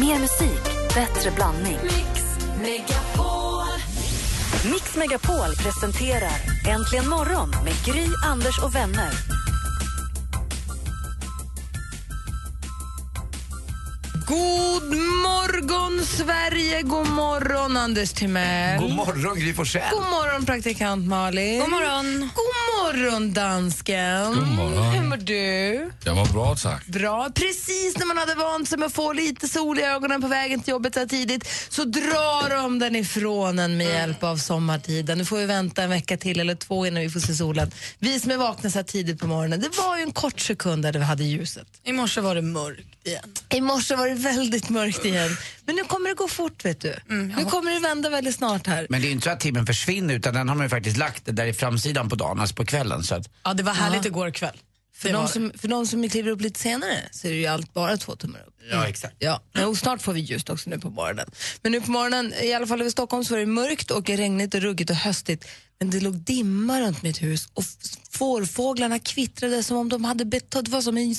Mer musik, bättre blandning. Mix Megapol. Mix Megapol presenterar Äntligen morgon med Gry, Anders och vänner. God morgon, Sverige! God morgon, Anders Timell. God morgon, Gry Forssell. God morgon, praktikant Malin. God morgon. God morgon, dansken. God morgon. Hur mår du? Jag mår bra, tack. Bra. Precis när man hade vant sig med att få lite sol i ögonen på vägen till jobbet så tidigt så drar de den ifrån en med hjälp av sommartiden. Nu får vi vänta en vecka till eller två innan vi får se solen. Vi som är vakna så här tidigt på morgonen, det var ju en kort sekund där vi hade ljuset. I morse var det mörkt igen. I morse var det väldigt mörkt igen. Men nu kommer det gå fort, vet du. nu kommer det vända väldigt snart här. Men det är inte så att timmen försvinner utan den har man ju faktiskt lagt där i framsidan på dagen, alltså på kvällen. Så att, Ja, det var härligt Ja. igår kväll. För de, som, för de som kliver upp lite senare så är det ju allt bara två tummar upp. ja, exakt. Ja, och snart får vi ljust också nu på morgonen. Men nu på morgonen, i alla fall över Stockholm, så var det mörkt och regnigt och ruggigt och höstigt. Men det låg dimma runt mitt hus och fårfåglarna kvittrade som om de hade betalt. Det var som en,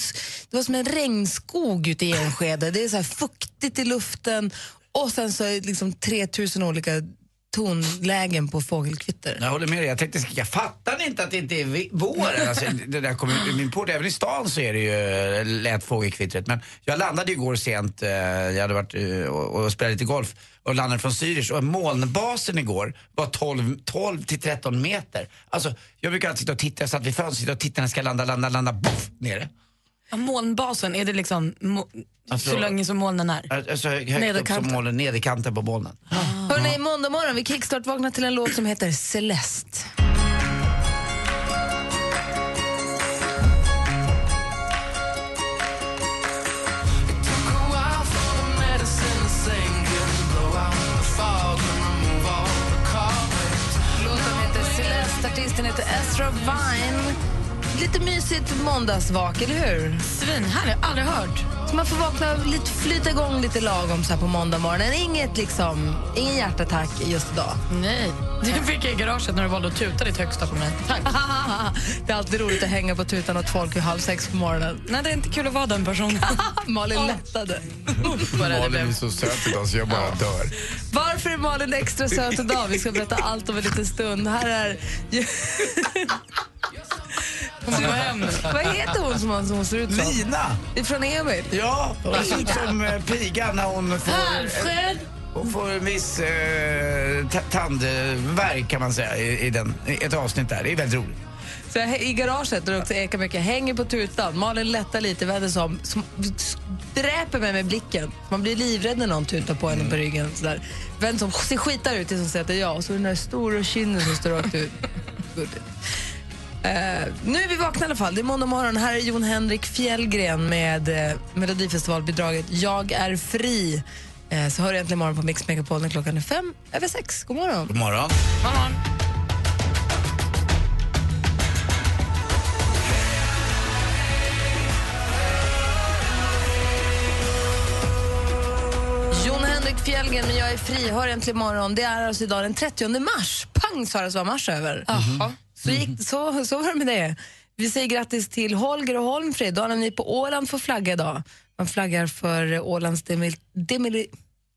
det var som en regnskog ute i Enskede. Det är så här fuktigt i luften och sen så är det liksom 3000 olika tonlägen på fågelkvitter. Jag håller med dig, jag tänkte skrika, fattar inte att det inte är våren? Alltså, det där kommer min på Även i stan så är det ju lätt fågelkvittret. Men jag landade igår sent, eh, jag hade varit eh, och, och spelat lite golf och landade från Zürich och molnbasen igår var 12, 12 till 13 meter. Alltså, jag brukar alltid sitta och titta, jag satt vid fönstret och tittade när jag ska landa, landa, landa, boff, nere. Ja, molnbasen, är det liksom mo- Alltså- så länge som molnen är? Alltså högt upp som molnen, nederkanten på molnen. Hörrni, måndag morgon, vi kickstart vaknar till en låt som heter Celeste. Låten heter Celeste, artisten heter Ezra Vine. Lite mysigt måndagsvak, eller hur? Svinhärlig, aldrig hört. Så man får vakna lite, flyta igång lite lagom så här på måndag morgonen. Inget liksom, ingen hjärtattack just idag. Nej, det fick jag i garaget när du valde att tuta ditt högsta på mig. Tack. det är alltid roligt att hänga på tutan åt folk vid halv sex på morgonen. Nej, det är inte kul att vara den personen. Malin lättade. Jag blev. så söt idag så jag bara dör. Varför är Malin extra söt idag? Vi ska berätta allt om en liten stund. Här är... Hon går hem nu. Vad heter hon som hon, som ser ut som? Lina! Från Emil? Ja, hon ser ut som eh, pigan när hon får... Alfred! Hon får en viss eh, ta- tandvärk kan man säga i, i, den, i ett avsnitt där. Det är väldigt roligt. Så jag, I garaget där det också ekar mycket. Hänger på tutan. Malin lättar lite, vänder sig om. som- Dräper mig med blicken. Man blir livrädd när någon tutar på en på ryggen. Sådär. Vänder sig om, ser skitar ut tills hon säger att det är jag. Och så den där stora kinden som står rakt ut. Gulligt. Eh, nu är vi vakna i alla fall. Det är måndag morgon. Här är Jon Henrik Fjällgren med uh, Melodifestivalbidraget Jag är fri. Eh, så hör du äntligen morgon på Mix Megapol när klockan är fem över sex. God morgon. God morgon. Morgon. Jon Henrik Fjällgren, men jag är fri. Hör äntligen morgon. Det är alltså idag den 30 mars. Pang sa det så var mars över. Jaha. Så, gick, så, så var det med det. Vi säger grattis till Holger och Holmfrid. Då när ni på Åland får flagga idag. Man flaggar för Ålands demil, demili,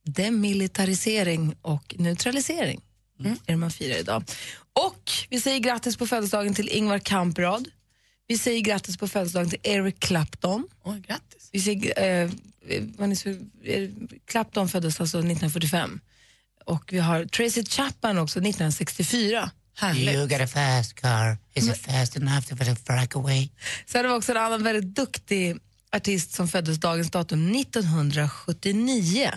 demilitarisering och neutralisering. Mm. är det man firar idag. Och vi säger grattis på födelsedagen till Ingvar Kamprad. Vi säger grattis på födelsedagen till Eric Clapton. Oj, grattis. Vi ser, eh, vad ni så, Clapton föddes alltså 1945. Och vi har Tracy Chapman också 1964. Härligt. got a fast car. Is it fast enough to break away? Sen har vi också en annan väldigt duktig artist som föddes dagens datum 1979.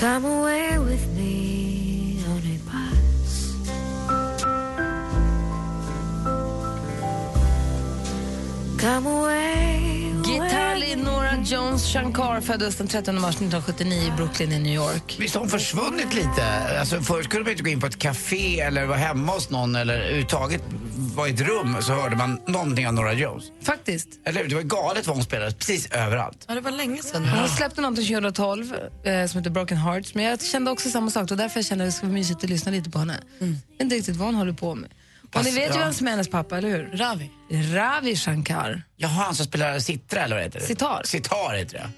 Come away with me Shankar föddes den 13 mars 1979 i Brooklyn i New York. Visst har hon försvunnit lite? Alltså, först kunde man inte gå in på ett café eller vara hemma hos någon eller överhuvudtaget vara i ett rum så hörde man någonting av Nora Jones. Faktiskt. Eller? Det var galet vad hon spelade precis överallt. Ja, det var länge sedan. Hon släppte något 2012 eh, som heter Broken Hearts. Men jag kände också samma sak. Och därför jag kände att det skulle vara mysigt att lyssna lite på henne. Jag vet inte riktigt vad hon håller på med. Och Fast, ni vet ju vem som är hennes pappa, eller hur? Ravi. Ravi Shankar. Jaha, han som spelar sitra eller vad heter det? Sitar. Sitar heter det.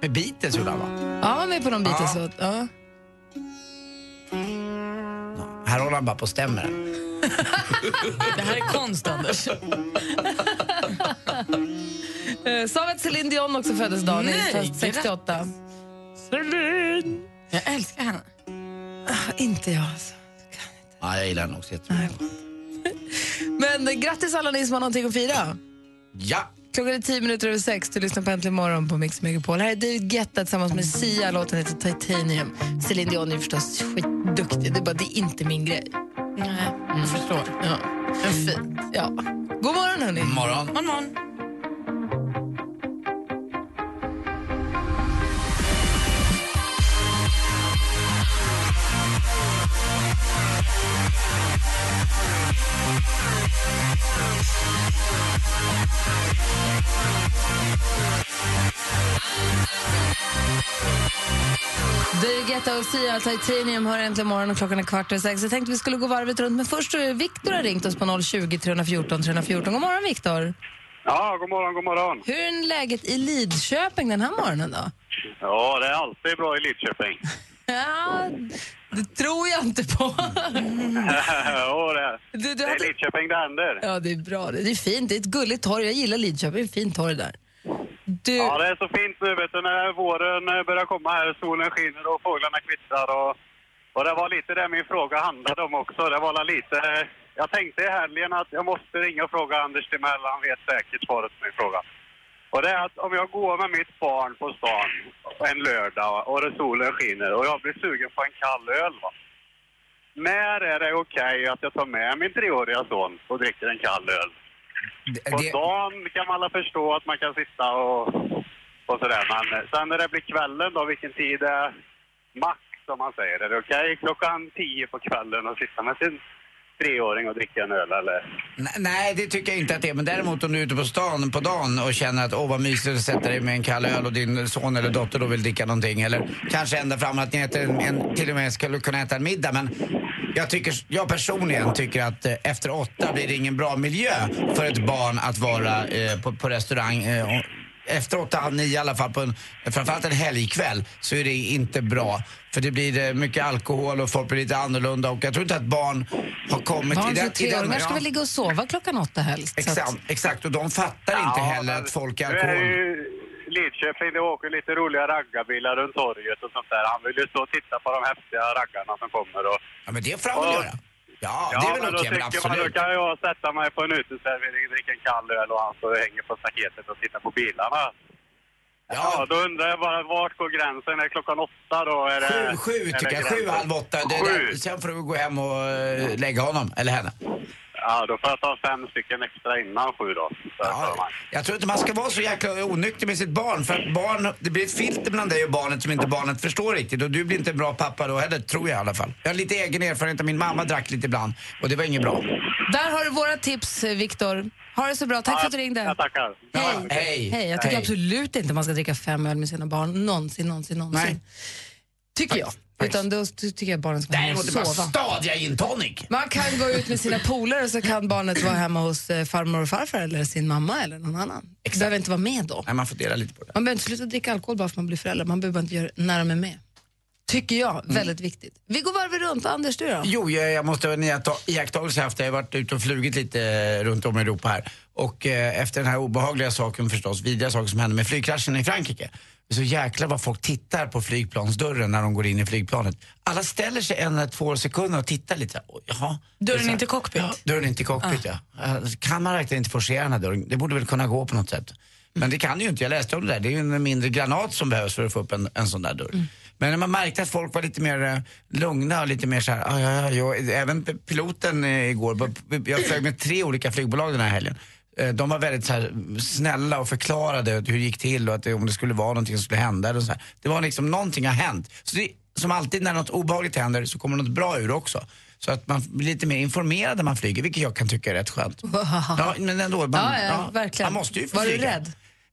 Med Beatles gjorde han va? Ja, han var med på någon Beatles Ja. Ja. Här håller han bara på och stämmer. Det här är konst, Anders. Sa vi att Céline Dion också föddes dagen Nej, fast 68? Celine! Jag älskar henne. Ah, Inte jag alltså. Ja, jag gillar den också jättemycket. Men eh, grattis alla ni som har någonting att fira. Ja! Klockan är tio minuter över sex. Du lyssnar på Äntligen morgon på Mix Megapol. Här är David Guetta tillsammans med Sia. Låten heter Titanium. Celine Dion är förstås skitduktig. Det är bara det är inte min grej. Nej, jag förstår. Ja. Men fint. Ja. God morgon hörni. Morgon. Morgon, morgon. David Guetta och Sia Titanium hör äntligen morgon och klockan är kvart över sex. Jag tänkte vi skulle gå varvet runt men först Viktor har ringt oss på 020 314 314. God morgon Viktor. Ja, god morgon, god morgon. Hur är läget i Lidköping den här morgonen då? Ja, det är alltid bra i Lidköping. Ja, det tror jag inte på. ja, det är. Du, du Det är hade... Lidköping det händer. Ja, det är bra. Det är fint. Det är ett gulligt torg. Jag gillar Lidköping. Det är ett fint torg där. Du... Ja, det är så fint nu vet du, när våren eh, börjar komma här, solen skiner och fåglarna kvittrar och, och det var lite det min fråga handlade om också. Det var lite, eh, jag tänkte i helgen att jag måste ringa och fråga Anders Timell, han vet säkert svaret på min fråga. Och det är att om jag går med mitt barn på stan en lördag och det solen skiner och jag blir sugen på en kall öl va. När är det okej att jag tar med min treåriga son och dricker en kall öl? Det, På det, dagen kan man alla förstå att man kan sitta och, och sådär. Men sen när det blir kvällen då, vilken tid är max som man säger? Är det okej klockan tio på kvällen och sitta med sin treåring och dricka en öl eller? nej, det tycker jag inte att det är. Men däremot om du är ute på stan på dagen och känner att åh vad mysigt att sätta dig med en kall öl och din son eller dotter då vill dricka någonting. Eller kanske ända fram att ni äter en, en, till och med skulle kunna äta en middag. Men jag, tycker, jag personligen tycker att eh, efter åtta blir det ingen bra miljö för ett barn att vara eh, på, på restaurang. Eh, och efter åtta, halv nio i alla fall, på en, framförallt en helgkväll, så är det inte bra. För det blir eh, mycket alkohol och folk blir lite annorlunda och jag tror inte att barn har kommit Barn i den... treåringar ska ja. väl ligga och sova klockan åtta helst? så att- Exakt, exakt, och de fattar inte heller men att folk är är alkohol... ju Lidköping, det åker lite roliga raggarbilar runt torget och sånt där. Han vill ju stå och titta på de häftiga raggarna som kommer och Ja, men det får han väl Ja. göra? Ja, det är väl okej, men tycker man, då absolut. kan jag sätta mig på en uteservering, dricka en kall öl och han står och hänger på staketet och tittar på bilarna. Ja, Ja, då undrar jag bara, vart går gränsen? Är klockan åtta då? Är det, sju, sju tycker jag. Sju, halv åtta. Det Sju? där, sen får du gå hem och eh, lägga honom, eller henne. Ja, då får jag ta fem stycken extra innan sju då. Ja, jag tror inte man ska vara så jäkla onykter med sitt barn för att barn, det blir ett filter mellan dig och barnet som inte barnet förstår riktigt och du blir inte en bra pappa då heller, tror jag i alla fall. Jag har lite egen erfarenhet, min mamma drack lite ibland och det var inget bra. Där har du våra tips, eh, Viktor. Ha det så bra. Tack för att du ringde. Jag tackar. Hej. Hej. Hej. Jag tycker Hej. absolut inte man ska dricka fem öl med sina barn. Någonsin, någonsin, någonsin. Nej. Tycker jag. Utan då tycker jag barnen ska hem och sova. stadiga gin tonic. Man kan gå ut med sina polare så kan barnet vara hemma hos eh, farmor och farfar eller sin mamma eller någon annan. Exakt. behöver inte vara med då. Nej, man får dela lite på det. Man behöver inte sluta dricka alkohol bara för att man blir förälder. Man behöver bara inte göra det när de är med. Tycker jag. Väldigt viktigt. Vi går varvet runt. Anders, du då? Jo, jag, jag måste ha en iaktta- iakttagelse haft. Jag har varit ute och flugit lite eh, runt om i Europa här. Och eh, efter den här obehagliga saken förstås, vidriga saken som hände med flygkraschen i Frankrike. Så jäklar vad folk tittar på flygplansdörren när de går in i flygplanet. Alla ställer sig en eller två sekunder och tittar lite. så här, "Oj, Jaha. Är Dörren så här- in till cockpit? Ja, dörren in till cockpit ja. Eh, Kan man verkligen inte forcera den här dörren? Det borde väl kunna gå på något sätt. Men det kan ju inte, jag läste om det där. Det är ju en mindre granat som behövs för att få upp en, en sån där dörr. Men när man märkte att folk var lite mer eh, lugna och lite mer så här, "Ah, ja, ja, ja. även piloten eh, igår, jag flög med tre olika flygbolag den här helgen. Eh, De var väldigt så här, snälla och förklarade hur det gick till och att det, om det skulle vara någonting som skulle hända. Och så här. Det var liksom, någonting har hänt. Så det, som alltid när något obehagligt händer så kommer något bra ur också. Så att man blir lite mer informerad när man flyger, vilket jag kan tycka är rätt skönt. Ja, men ändå. Man, Ja, ja, verkligen. Man måste ju få Var du flyga. rädd?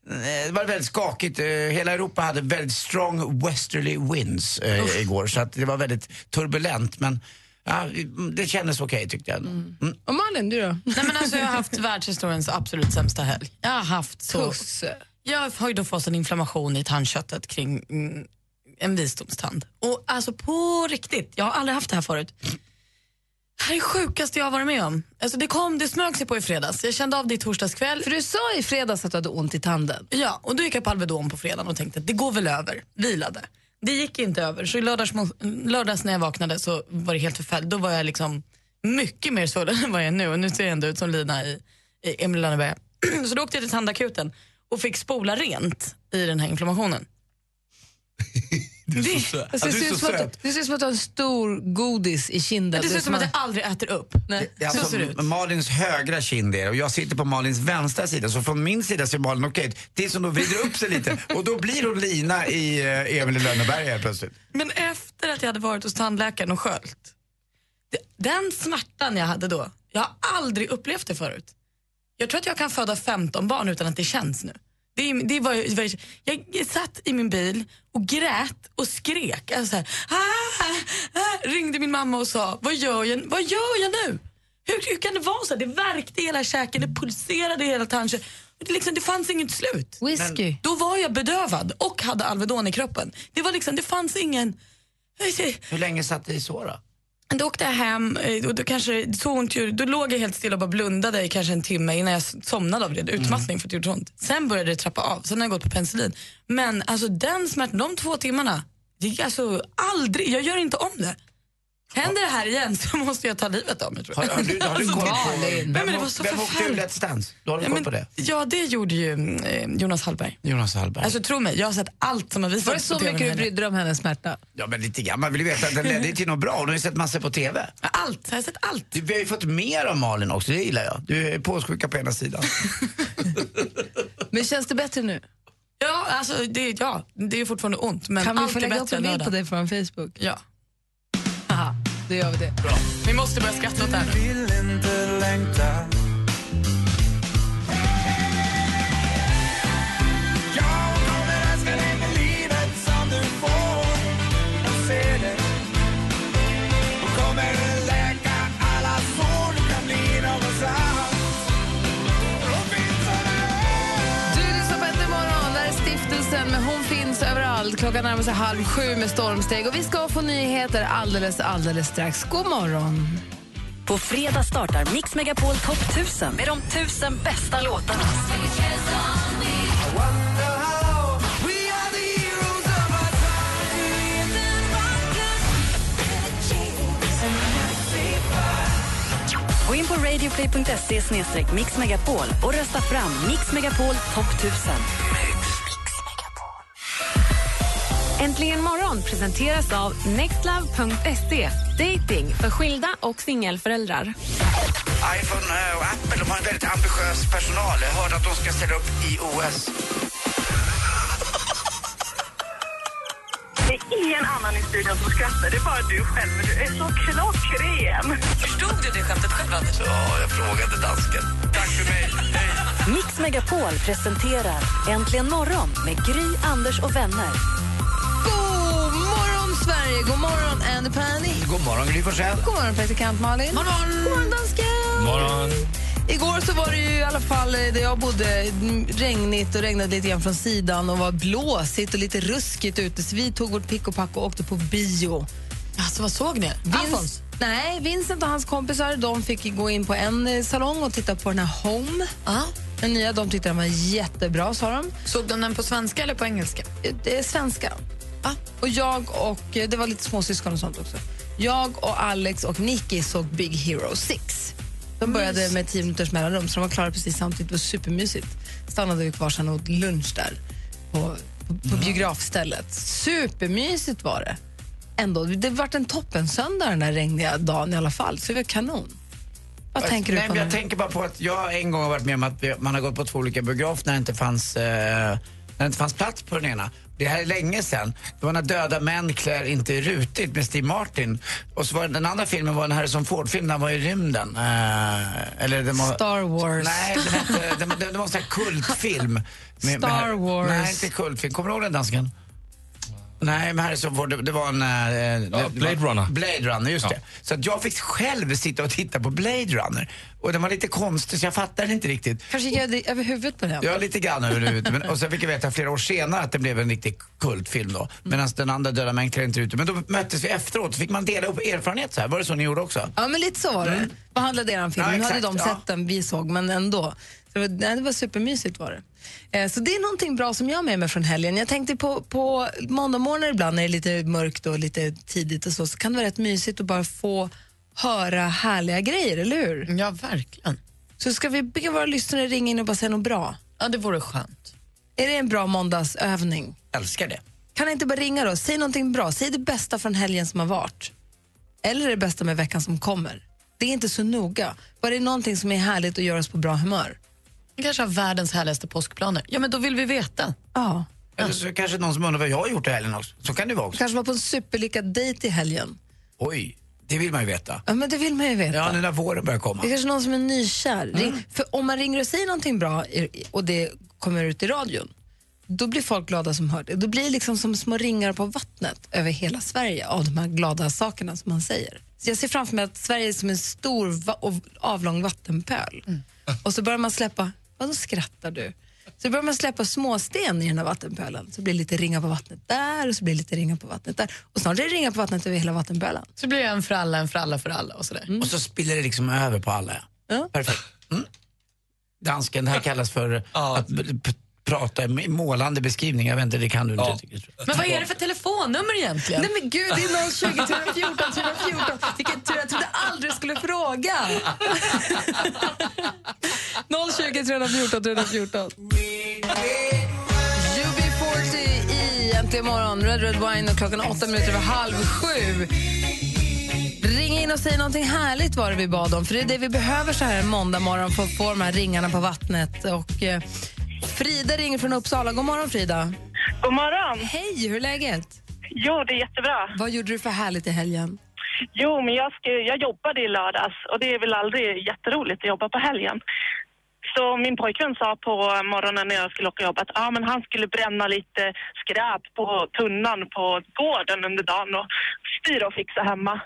Eh, Det var väldigt skakigt. Eh, Hela Europa hade väldigt strong westerly winds eh, igår så att det var väldigt turbulent. Men ja, det kändes okej tyckte jag. Mm. Och Malin, du då? Nej, men alltså, jag har haft världshistoriens absolut sämsta helg. Jag har haft så... Tusse. Jag har ju då fått en inflammation i tandköttet kring mm, en visdomstand. Och alltså på riktigt, jag har aldrig haft det här förut. Det här är det sjukaste jag har varit med om. Alltså det, kom, det smög sig på i fredags. Jag kände av det i torsdagskväll. För du sa i fredags att du hade ont i tanden. Ja, och då gick jag på Alvedon på fredagen och tänkte att det går väl över. Vilade. Det gick inte över. Så i lördags, lördags när jag vaknade så var det helt förfärligt. Då var jag liksom mycket mer svullen än vad jag är nu. Och nu ser jag ändå ut som Lina i, i Emil i Lönneberga. Så då åkte jag till tandakuten och fick spola rent i den här inflammationen. Du är så söt. Alltså, det, ser ut så som att, det ser ut som att du har en stor godis i kinden. Det ser ut som att jag aldrig äter upp. Nej. Det är Så alltså ser det ut. Malins högra kind är och jag sitter på Malins vänstra sida så från min sida ser Malin okej ut tills hon då vrider upp sig lite och då blir hon Lina i eh, Emil i Lönneberga helt plötsligt. Men efter att jag hade varit hos tandläkaren och sköljt, den smärtan jag hade då, jag har aldrig upplevt det förut. Jag tror att jag kan föda 15 barn utan att det känns nu. Det, det var, det var, jag satt i min bil och grät och skrek. Alltså så här, ah, ah, ringde min mamma och sa, vad gör jag, vad gör jag nu? Hur, hur kan det vara så? här? Det värkte i hela käken, det pulserade i hela tandköttet. Det, liksom, det fanns inget slut. Whisky. Då var jag bedövad och hade Alvedon i kroppen. Det, var liksom, det fanns ingen... Hur länge satt det i så då? Då åkte jag hem eh, och då, kanske, så ont, då låg jag helt stilla och bara blundade i kanske en timme innan jag somnade av det, utmattning för att det gjorde ont. Sen började det trappa av, sen har jag gått på penicillin. Men alltså den smärtan, de två timmarna, det är alltså aldrig, jag gör inte om det. Händer det här igen så måste jag ta livet av mig tror Har, jag. har, du, har du koll på Nej, men vem, det var så vem åkte ur. Let's Dance? Du har Nej, koll men- på det? Ja, det gjorde ju eh, Jonas Hallberg. Jonas Hallberg. Alltså tro mig, jag har sett allt som har visats Var det så mycket du brydde dig om hennes smärta? Ja men lite grann, man vill ju veta att den ledde till något bra. Hon har ju sett massor på TV. Ja, Allt, jag har sett allt. Du, vi har ju fått mer av Malin också, det gillar jag. Du är påssjuka på ena sidan. Men känns det bättre nu? Ja, alltså det, ja, det är fortfarande ont men Kan vi få lägga upp en bild på dig från Facebook? Ja. Då gör vi det. Vi måste börja skratta åt det här nu. Sig halv sju med stormsteg. Och vi ska få nyheter alldeles, alldeles strax. God morgon. På fredag startar Mix Megapol Top 1000 med de 1000 bästa låtarna. Gå in på radioplay.se mixmegapol och rösta fram Mix Megapol Top 1000. Äntligen morgon presenteras av nextlove.se. Dating för skilda och singelföräldrar. iPhone eh, och Apple de har en väldigt ambitiös personal. Jag hörde att de ska ställa upp i OS. Det är ingen annan i studion som skrattar, det är bara du själv. Du är så klockren. Förstod du det skämtet själv, Anders? Ja, jag frågade dansken. Tack för mig. Hej. Mix Megapol presenterar Äntligen morgon med Gry, Anders och vänner. God morgon, Sverige! God morgon, Andy Pandy. God morgon, Gry Forssell. God morgon, praktikant Malin. God morgon, God morgon dansken. Morgon. Igår så var det ju i alla fall eh, där jag bodde regnigt och regnade lite grann från sidan och var blåsigt och lite ruskigt ute. Så vi tog vårt pick och pack och åkte på bio. Alltså, vad såg ni? Alfons? Nej, Vincent och hans kompisar de fick gå in på en eh, salong och titta på den här Home. Den nya, de tyckte den var jättebra, sa de. Såg de den på svenska eller på engelska? Eh, Det är svenska. Och jag och, eh, det var lite småsyskon och sånt också. Jag och Alex och Nicky såg Big Hero 6. De började med tio minuters mellanrum, så de var klara precis samtidigt. Det var supermysigt. Stannade vi kvar sen och åt lunch där på, på, på biografstället. Supermysigt var det. Ändå, det vart en toppensöndag den där regniga dagen i alla fall, så det var kanon. Vad tänker du Nej, på nu? Jag tänker bara på att jag en gång har varit med om att man har gått på två olika biografer när det inte fanns, eh, när det inte fanns plats på den ena. Det här är länge sedan. Det var när Döda män klär inte rutigt med Steve Martin. Och så var det, den andra filmen var en Harrison Ford-film, den var i rymden. Eh, eller den var, Star Wars. Nej, den, hette, den, den, den var en sån här kultfilm. Med, Star med, Wars. Nej, inte kultfilm. Kommer du ihåg den dansken? Nej, men Harrison Ford, det, det var en... eh, det Blade Runner. Blade Runner, just Ja. det. Så att jag fick själv sitta och titta på Blade Runner. Och den var lite konstig så jag fattade inte riktigt. Kanske gör det över huvudet på den. Ja, lite grann överhuvudet. Men, och sen fick jag veta flera år senare att det blev en riktig kultfilm då. Medan den andra Döda män klär inte ut. Men då möttes vi efteråt så fick man dela upp erfarenhet så här. Var det så ni gjorde också? Ja, men lite så var det. Vad handlade er film? Ja, nu hade de ja. sett den, vi såg, men ändå. Det, var, nej, det var supermysigt var det. Eh, så det är någonting bra som jag har med mig från helgen. Jag tänkte på, på måndagmorgnar ibland när det är lite mörkt och lite tidigt och så, så kan det vara rätt mysigt att bara få höra härliga grejer, eller hur? Ja, verkligen. Så ska vi be våra lyssnare ringa in och bara säga något bra? Ja, det vore skönt. Är det en bra måndagsövning? Älskar det. Kan ni inte bara ringa då? Säg någonting bra. Säg det bästa från helgen som har varit. Eller det bästa med veckan som kommer. Det är inte så noga. Bara det är någonting som är härligt och gör oss på bra humör. Vi kanske har världens härligaste påskplaner. Ja, men då vill vi veta. Ja. Eller så kanske någon som undrar vad jag har gjort i helgen också. Så kan det vara också. Kanske var på en superlyckad dejt i helgen. Oj, det vill man ju veta. Ja, men det vill man ju veta. Ja, nu när våren börjar komma. Det är kanske någon som är nykär. Ring, för om man ringer och säger någonting bra i- och det kommer ut i radion, då blir folk glada som hör det. Då blir det liksom som små ringar på vattnet över hela Sverige av de här glada sakerna som man säger. Så jag ser framför mig att Sverige är som en stor va- och avlång vattenpöl. Och så börjar man släppa, vadå skrattar du? Så börjar man släppa småsten i den här vattenpölen. Så blir det lite ringar på vattnet där och så blir det lite ringar på vattnet där. Och snart är det ringar på vattnet över hela vattenpölen. Så blir det en för alla, en för alla, för alla och sådär. Och så spiller det liksom över på alla. Ja. Perfekt. Mm. Dansken, det här kallas för att prata i målande beskrivning. Jag vet inte, det kan du inte. Ja. jag. Men vad är det för telefonnummer egentligen? Nej men gud, det är 020 314 314. Vilken tur, jag trodde aldrig skulle fråga. 020 314 314. UB40 i Äntligen morgon, Red Red Wine och klockan åtta minuter över halv sju. Ring in och säg någonting härligt var det vi bad om, för det är det vi behöver så här en måndag morgon för att få de här ringarna på vattnet. Och, eh, Frida ringer från Uppsala. God morgon Frida. God morgon! Hej, hur är läget? Jo, det är jättebra. Vad gjorde du för härligt i helgen? Jo, men jag, ska, jag jobbade i lördags och det är väl aldrig jätteroligt att jobba på helgen. Så min pojkvän sa på morgonen när jag skulle åka och jobba att ah, men han skulle bränna lite skräp på tunnan på gården under dagen och styra och fixa hemma.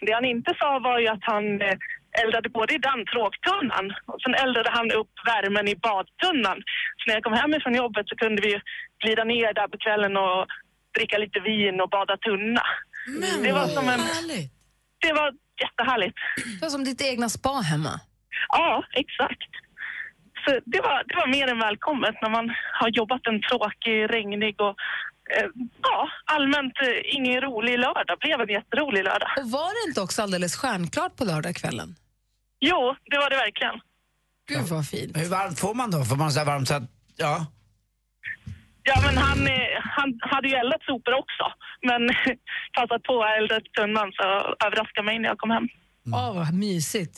Det han inte sa var ju att han eh, eldade både i den trågtunnan och sen eldade han upp värmen i badtunnan. Så när jag kom hem ifrån jobbet så kunde vi glida ner där på kvällen och dricka lite vin och bada tunna. det var som en... Härligt. Det var jättehärligt. Det var som ditt egna spa hemma. Ja, exakt. Så det var, det var mer än välkommet när man har jobbat en tråkig, regnig och eh, ja, allmänt eh, ingen rolig lördag. Blev en jätterolig lördag. Och var det inte också alldeles stjärnklart på lördagskvällen? Jo, det var det verkligen. Gud vad fint. Men Hur varmt får man då? Får man så här varmt så att, ja. Ja, men han, eh, han hade ju eldat sopor också. Men passat på att elda upp tunnan så överraskade mig när jag kom hem. Åh, vad mysigt.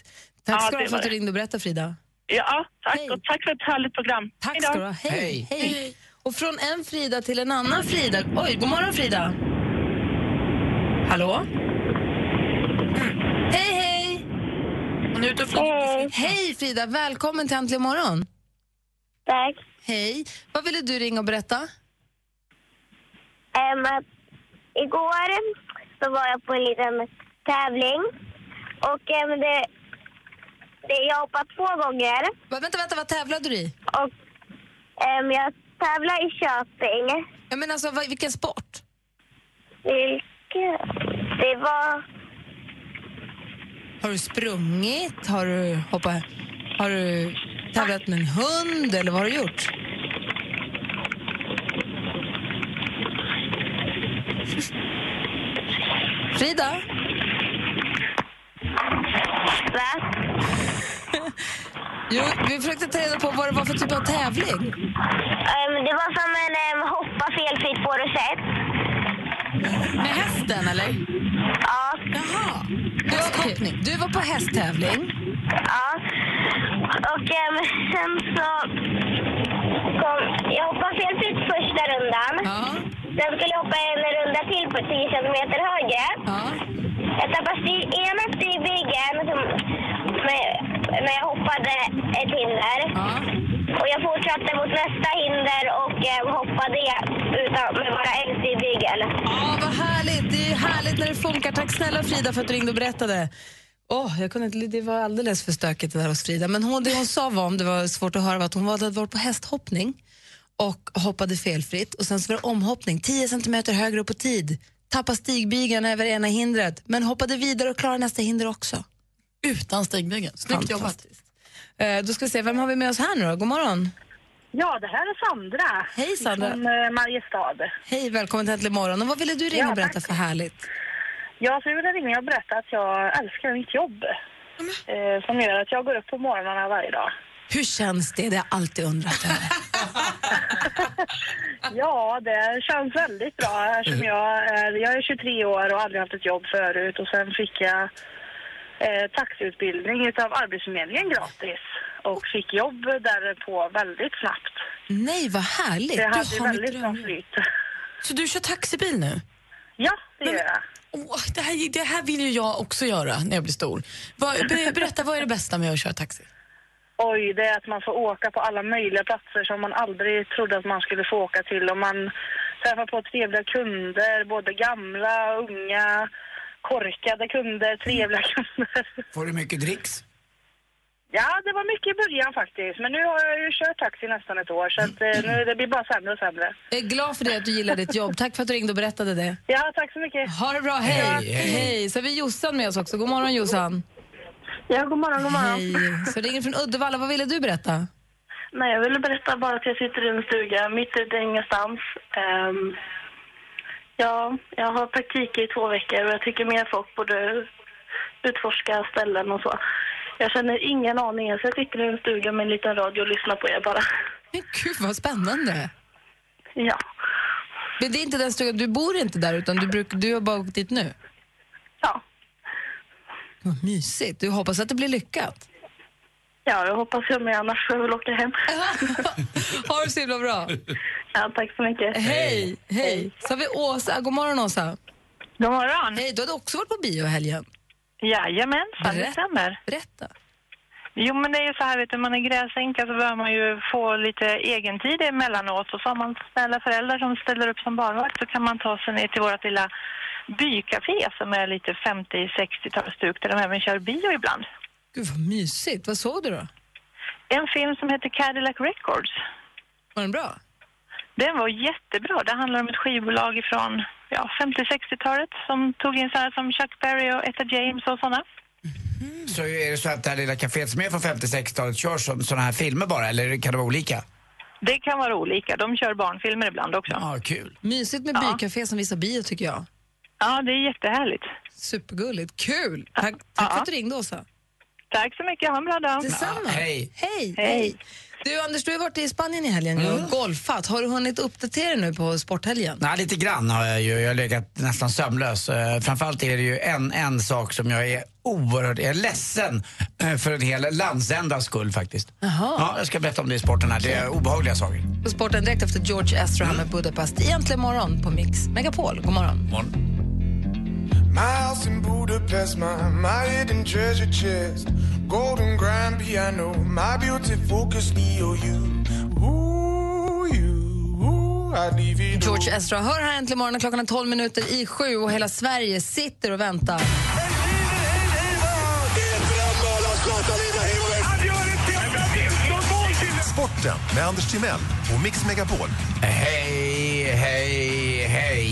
Tack Ja, ska du ha för att du ringde och berättade, Frida. Ja, tack. Hej. Och tack för ett härligt program. Tack Hejdå. ska du ha. Hej. Hej. Och från en Frida till en annan Frida. Oj, god morgon Frida. Hallå? Hej, hej! Hon är ute och flyger. Hej Frida, välkommen till Äntligen morgon. Tack. Hej. Vad ville du ringa och berätta? Um, igår så var jag på en liten tävling. Och um, det, det, jag hoppade två gånger. Va, vänta, vänta, vad tävlade du i? Och um, jag tävlade i Köping. Jag menar alltså, vad, vilken sport? Vilket? Det var... Har du sprungit? Har du hoppat? Har du tävlat med en hund eller vad har du gjort? Frida? Va? Jo, vi försökte ta reda på vad det var för typ av tävling. Um, det var som en um, hoppa felfritt på rosett. Med hästen, eller? Ja. Jaha. Du var, okej, du var på hästtävling. Ja. Och um, sen så kom... Jag hoppade felfritt första rundan. Ja. Sen skulle jag hoppa en runda till på 10 centimeter högre. ja. Jag tappade styr, ena med, när jag hoppade ett hinder. ja. Och jag fortsatte mot nästa hinder och eh, hoppade utan med bara en stigbygel. Ja, vad härligt! Det är härligt när det funkar. Tack snälla Frida för att du ringde och berättade. Åh, jag kunde inte, det var alldeles för stökigt det där hos Frida. Men hon, det hon sa var, om det var svårt att höra, var att hon hade varit på hästhoppning och hoppade felfritt. Och sen så var det omhoppning, 10 centimeter högre upp på tid. Tappade stigbygeln över ena hindret, men hoppade vidare och klarade nästa hinder också. Utan stigbygeln. Snyggt jobbat. Eh, då ska vi se, vem har vi med oss här nu då? God morgon. Ja, det här är Sandra. Hej Sandra. Från eh, Mariestad. Hej, välkommen till Äntligen morgon. Och vad ville du ringa Ja, och berätta tack. för härligt? Ja, så jag ville ringa och berätta att jag älskar mitt jobb. Eh, som gör att jag går upp på morgnarna varje dag. Hur känns det? Det har jag alltid undrat över. Ja, det känns väldigt bra. Eftersom jag, är, jag är 23 år och aldrig haft ett jobb förut. Och sen fick jag eh, taxiutbildning utav Arbetsförmedlingen gratis. Och fick jobb därpå väldigt snabbt. Nej, vad härligt. Det Du hade har mitt väldigt bra flyt. Så du kör taxibil nu? Ja, det gör jag. Åh, det, här, det här vill ju jag också göra när jag blir stor. Vad, ber- berätta, vad är det bästa med att köra taxi? Oj, det är att man får åka på alla möjliga platser som man aldrig trodde att man skulle få åka till. Och man träffar på trevliga kunder, både gamla, unga, korkade kunder, trevliga kunder. Får du mycket dricks? Ja, det var mycket i början faktiskt. Men nu har jag ju kört taxi nästan ett år så att, eh, nu, det blir bara sämre och sämre. Jag är glad för det, att du gillar ditt jobb. Tack för att du ringde och berättade det. Ja, tack så mycket. Ha det bra, hej! Hej, Hej! hej. Så har vi Jossan med oss också. God morgon Jossan. Ja, god morgon, god morgon. Hej! Så ringer från Uddevalla. Vad ville du berätta? Nej, jag ville berätta bara att jag sitter i en stuga mitt ute i ingenstans. Ehm, ja, jag har praktik i två veckor och jag tycker mer folk borde utforska ställen och så. Jag känner ingen aning så jag sitter i en stuga med en liten radio och lyssnar på er bara. Men gud vad spännande. Ja. Men det är inte den stugan, du bor inte där utan du, bruk, du har bara åkt dit nu? Ja. Vad mysigt. Du hoppas att det blir lyckat. Ja, jag hoppas jag med, annars får jag väl åka hem. Ha det så himla bra. Ja, tack så mycket. Hej, hej. Så har vi Åsa. God morgon Åsa. God morgon. Hej, du hade också varit på bio i helgen. Jajamensan, det stämmer. Berätta. Jo, men det är ju så här, vet du, man är gräsänka så behöver man ju få lite egen tid emellanåt. Och så har man snälla föräldrar som ställer upp som barnvakt så kan man ta sig ner till vårt lilla bycafé som är lite 50-60-talsstuk där de även kör bio ibland. Gud vad mysigt. Vad såg du då? En film som heter Cadillac Records. Var den bra? Den var jättebra. Det handlar om ett skivbolag ifrån ja, 50-60-talet som tog in så här som Chuck Berry och Etta James och sådana. Så är det så att det här lilla kaféet som är från 50-60-talet kör sådana här filmer bara, eller kan det vara olika? Det kan vara olika. De kör barnfilmer ibland också. Ja, kul. Mysigt med Ja. bycafé som visar bio tycker jag. Ja, det är jättehärligt. Supergulligt. Kul! Tack, tack för att du ringde Åsa. Tack så mycket. Ha en bra dag. Detsamma. hej. Hej. Hej. Du Anders, du har varit i Spanien i helgen och golfat. Har du hunnit uppdatera nu på sporthelgen? Nej, lite grann har jag ju. Jag har legat nästan sömnlös. Eh, Framförallt är det ju en, en sak som jag är oerhört jag är ledsen eh, för en hel landsändas skull faktiskt. Jaha. Ja, jag ska berätta om det i sporten här. Det är obehagliga saker. På sporten direkt efter George Ezra här med Budapest. Egentligen morgon på Mix Megapol. God morgon. My house in Budapest, my, my hidden treasure chest. Golden grand piano, my beauty focus. Ooh, you. George Ezra hör här äntligen morgon. Klockan är 12 minuter i sju och hela Sverige sitter och väntar. Sporten med Anders Timell och Mix Megapol. Hej, hej.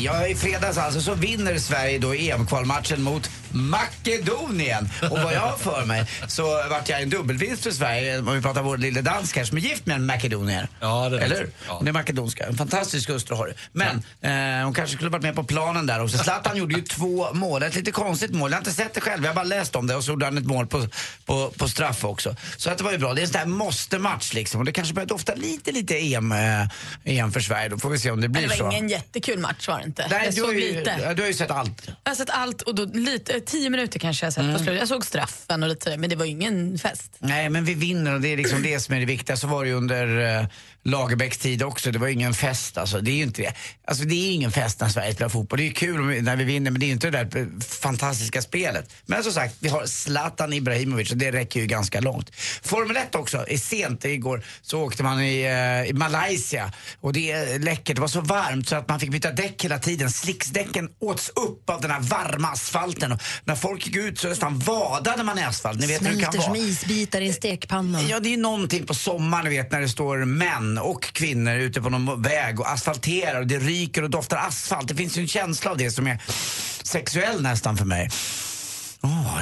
Ja, I fredags alltså så vinner Sverige då EM-kvalmatchen mot Makedonien. Och vad jag har för mig så vart jag en dubbelvinst för Sverige om vi pratar vår lille dansk här som är gift med en makedonier. Ja, det är Eller hur? Ja. Hon är makedonska. En fantastisk hustru har du. Men eh, hon kanske skulle varit med på planen där också. Zlatan gjorde ju två mål. Ett lite konstigt mål. Jag har inte sett det själv. Jag har bara läst om det. Och så gjorde han ett mål på, på, på straff också. Så att det var ju bra. Det är en sån där måste-match liksom. Och det kanske börjar dofta lite, lite EM, eh, EM för Sverige. Då får vi se om det blir det så. var ingen jättekul match var det inte. Nej, jag du, har såg ju, lite. du har ju sett allt. Jag har sett allt och då lite, tio minuter kanske jag sett Mm. på slutet. Jag såg straffen och lite sådär, men det var ju ingen fest. Nej, men vi vinner och det är liksom det som är det viktiga. Så var det ju under, eh, Lagerbäcks tid också. Det var ingen fest alltså. Det är ju inte det. Alltså det är ingen fest när Sverige spelar fotboll. Det är kul om- när vi vinner men det är inte det där fantastiska spelet. Men som sagt, vi har Zlatan Ibrahimovic och det räcker ju ganska långt. Formel 1 också, är sent igår så åkte man i, eh, i Malaysia och det är läckert. Det var så varmt så att man fick byta däck hela tiden. Slicksdäcken åts upp av den här varma asfalten när folk gick ut så nästan vadade man i asfalt. Ni vet hur det kan Smälter som vara. isbitar i en stekpanna. Ja, det är någonting på sommaren, ni vet, när det står män och kvinnor ute på någon väg och asfalterar och det ryker och doftar asfalt. Det finns ju en känsla av det som är sexuell nästan för mig.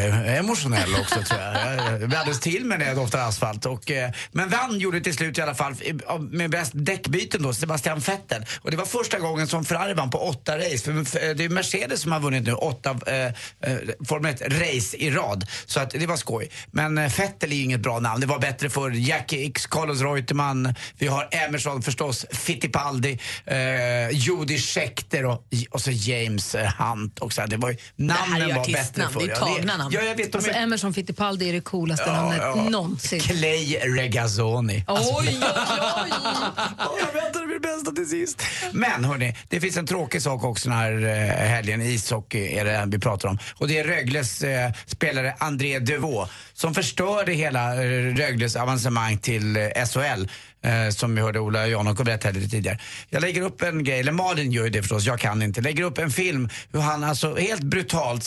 Är emotionell också tror jag. Jag- alldeles till mig när jag doftar asfalt. Och, eh, men vann gjorde till slut i alla fall av- med bäst däckbyten då, Sebastian Vettel. Och det var första gången som Ferrari vann på åtta race. För för det är Mercedes som har vunnit nu åtta eh, eh, Formel 1-race i rad. Så att det var skoj. Men eh, Vettel är ju inget bra namn. Det var bättre för Jackie X, Carlos Reutemann, vi har Emerson förstås, Fittipaldi, eh, Jody Scheckter och, och så James eh, Hunt också. Det var ju, namnen var bättre artistnamn, det Ja, tagna namn. Ja, jag vet. Alltså, är, Emerson Fittipaldi är det coolaste namnet någonsin. Clay Regazzoni. Alltså, Oj, oj, oj! jag väntade mitt bästa till sist. Men hörni, det finns en tråkig sak också den här eh, helgen. Ishockey är det vi pratar om. Och det är Rögles eh, spelare André Devaux som förstörde hela eh, Rögles avancemang till eh, SHL. Eh, som vi hörde Ola Janok berätta lite tidigare. Jag lägger upp en grej, eller Malin gör ju det förstås, jag kan inte. Lägger upp en film hur han alltså helt brutalt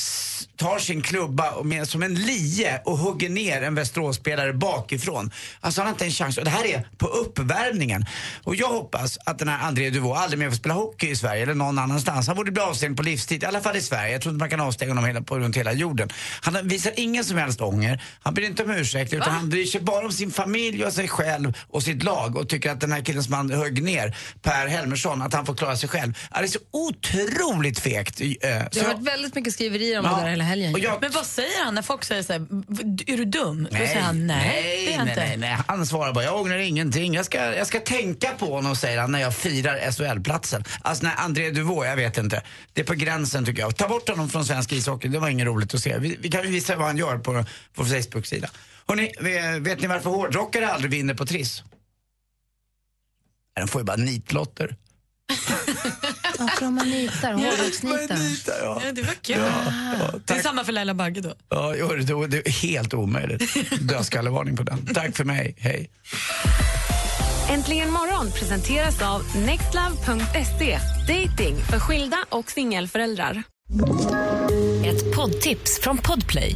tar sin klubba och med, som en lie och hugger ner en Västeråsspelare bakifrån. Alltså han har inte en chans. Och det här är på uppvärmningen. Och jag hoppas att den här André Duvå aldrig mer får spela hockey i Sverige eller någon annanstans. Han borde bli avstängd på livstid, i alla fall i Sverige. Jag tror inte man kan avstänga honom hela, på, runt hela jorden. Han visar ingen som helst ånger. Han ber inte om ursäkt utan han bryr sig bara om sin familj och sig själv och sitt lag och tycker att den här killen som han högg ner, Per Helmersson, att han får klara sig själv. Det är så otroligt fegt. Eh, så Det har varit väldigt mycket skriverier om Ja. det där hela helgen. Jag- Men vad säger han när folk säger så här, "V- är du dum? Då Nej, säger han nej, nej, det är nej, inte. nej, nej. Han svarar bara, jag ångrar ingenting. Jag ska, jag ska tänka på honom, säger han, när jag firar SHL-platsen. Alltså när André Duvaux, jag vet inte. Det är på gränsen tycker jag. Ta bort honom från svensk ishockey, det var inget roligt att se. Vi, vi kan ju visa vad han gör på vår Facebook-sida. Hörrni, vet ni varför hårdrockare aldrig vinner på Triss? De får ju bara nitlotter. Varför har man nitar? Hårdrocksnitar? Ja. Ja, det var kul. Ja, det är samma för Laila Bagge då. Ja, jo, det, det är helt omöjligt. Dödskallevarning på den. Tack för mig, hej. Äntligen morgon presenteras av nextlove.se. Dating för skilda och singelföräldrar. Ett poddtips från Podplay.